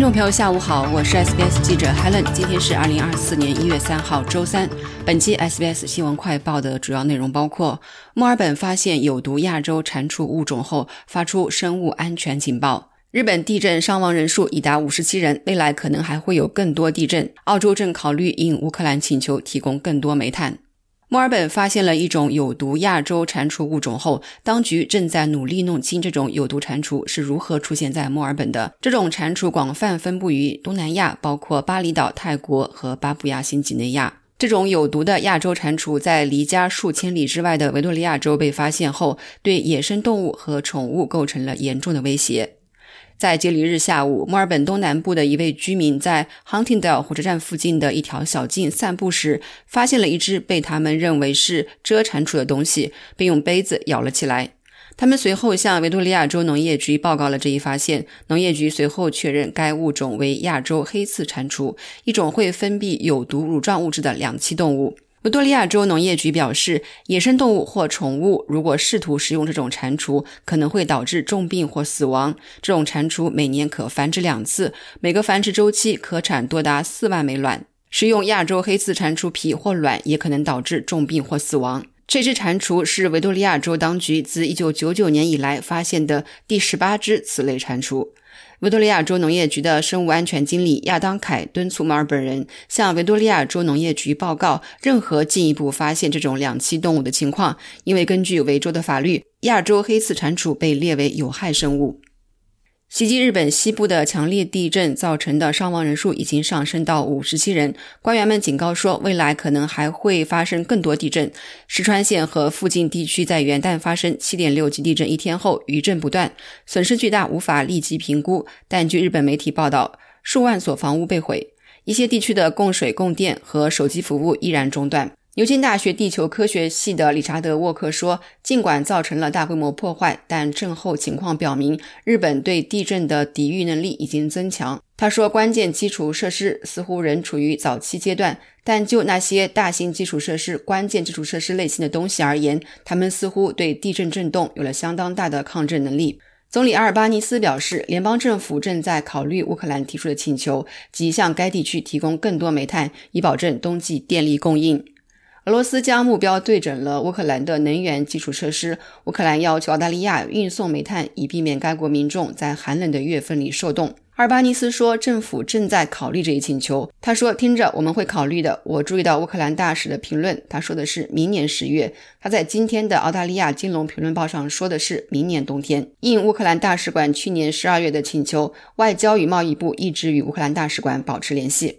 听众朋友，下午好，我是 SBS 记者 Helen。今天是二零二四年一月三号，周三。本期 SBS 新闻快报的主要内容包括：墨尔本发现有毒亚洲蟾蜍物种后，发出生物安全警报；日本地震伤亡人数已达五十七人，未来可能还会有更多地震。澳洲正考虑应乌克兰请求提供更多煤炭。墨尔本发现了一种有毒亚洲蟾蜍物种后，当局正在努力弄清这种有毒蟾蜍是如何出现在墨尔本的。这种蟾蜍广泛分布于东南亚，包括巴厘岛、泰国和巴布亚新几内亚。这种有毒的亚洲蟾蜍在离家数千里之外的维多利亚州被发现后，对野生动物和宠物构成了严重的威胁。在节礼日下午，墨尔本东南部的一位居民在 Huntingdale 火车站附近的一条小径散步时，发现了一只被他们认为是蛰蟾蜍的东西，并用杯子咬了起来。他们随后向维多利亚州农业局报告了这一发现。农业局随后确认该物种为亚洲黑刺蟾蜍，一种会分泌有毒乳状物质的两栖动物。维多利亚州农业局表示，野生动物或宠物如果试图食用这种蟾蜍，可能会导致重病或死亡。这种蟾蜍每年可繁殖两次，每个繁殖周期可产多达四万枚卵。食用亚洲黑刺蟾蜍皮或卵也可能导致重病或死亡。这只蟾蜍是维多利亚州当局自1999年以来发现的第十八只此类蟾蜍。维多利亚州农业局的生物安全经理亚当凯敦促墨尔本人向维多利亚州农业局报告任何进一步发现这种两栖动物的情况，因为根据维州的法律，亚洲黑刺蟾蜍被列为有害生物。袭击日本西部的强烈地震造成的伤亡人数已经上升到五十七人。官员们警告说，未来可能还会发生更多地震。石川县和附近地区在元旦发生七点六级地震一天后余震不断，损失巨大，无法立即评估。但据日本媒体报道，数万所房屋被毁，一些地区的供水、供电和手机服务依然中断。牛津大学地球科学系的理查德·沃克说：“尽管造成了大规模破坏，但震后情况表明，日本对地震的抵御能力已经增强。”他说：“关键基础设施似乎仍处于早期阶段，但就那些大型基础设施、关键基础设施类型的东西而言，他们似乎对地震震动有了相当大的抗震能力。”总理阿尔巴尼斯表示，联邦政府正在考虑乌克兰提出的请求，即向该地区提供更多煤炭，以保证冬季电力供应。俄罗斯将目标对准了乌克兰的能源基础设施。乌克兰要求澳大利亚运送煤炭，以避免该国民众在寒冷的月份里受冻。阿尔巴尼斯说，政府正在考虑这一请求。他说：“听着，我们会考虑的。”我注意到乌克兰大使的评论，他说的是明年十月。他在今天的澳大利亚金融评论报上说的是明年冬天。应乌克兰大使馆去年十二月的请求，外交与贸易部一直与乌克兰大使馆保持联系。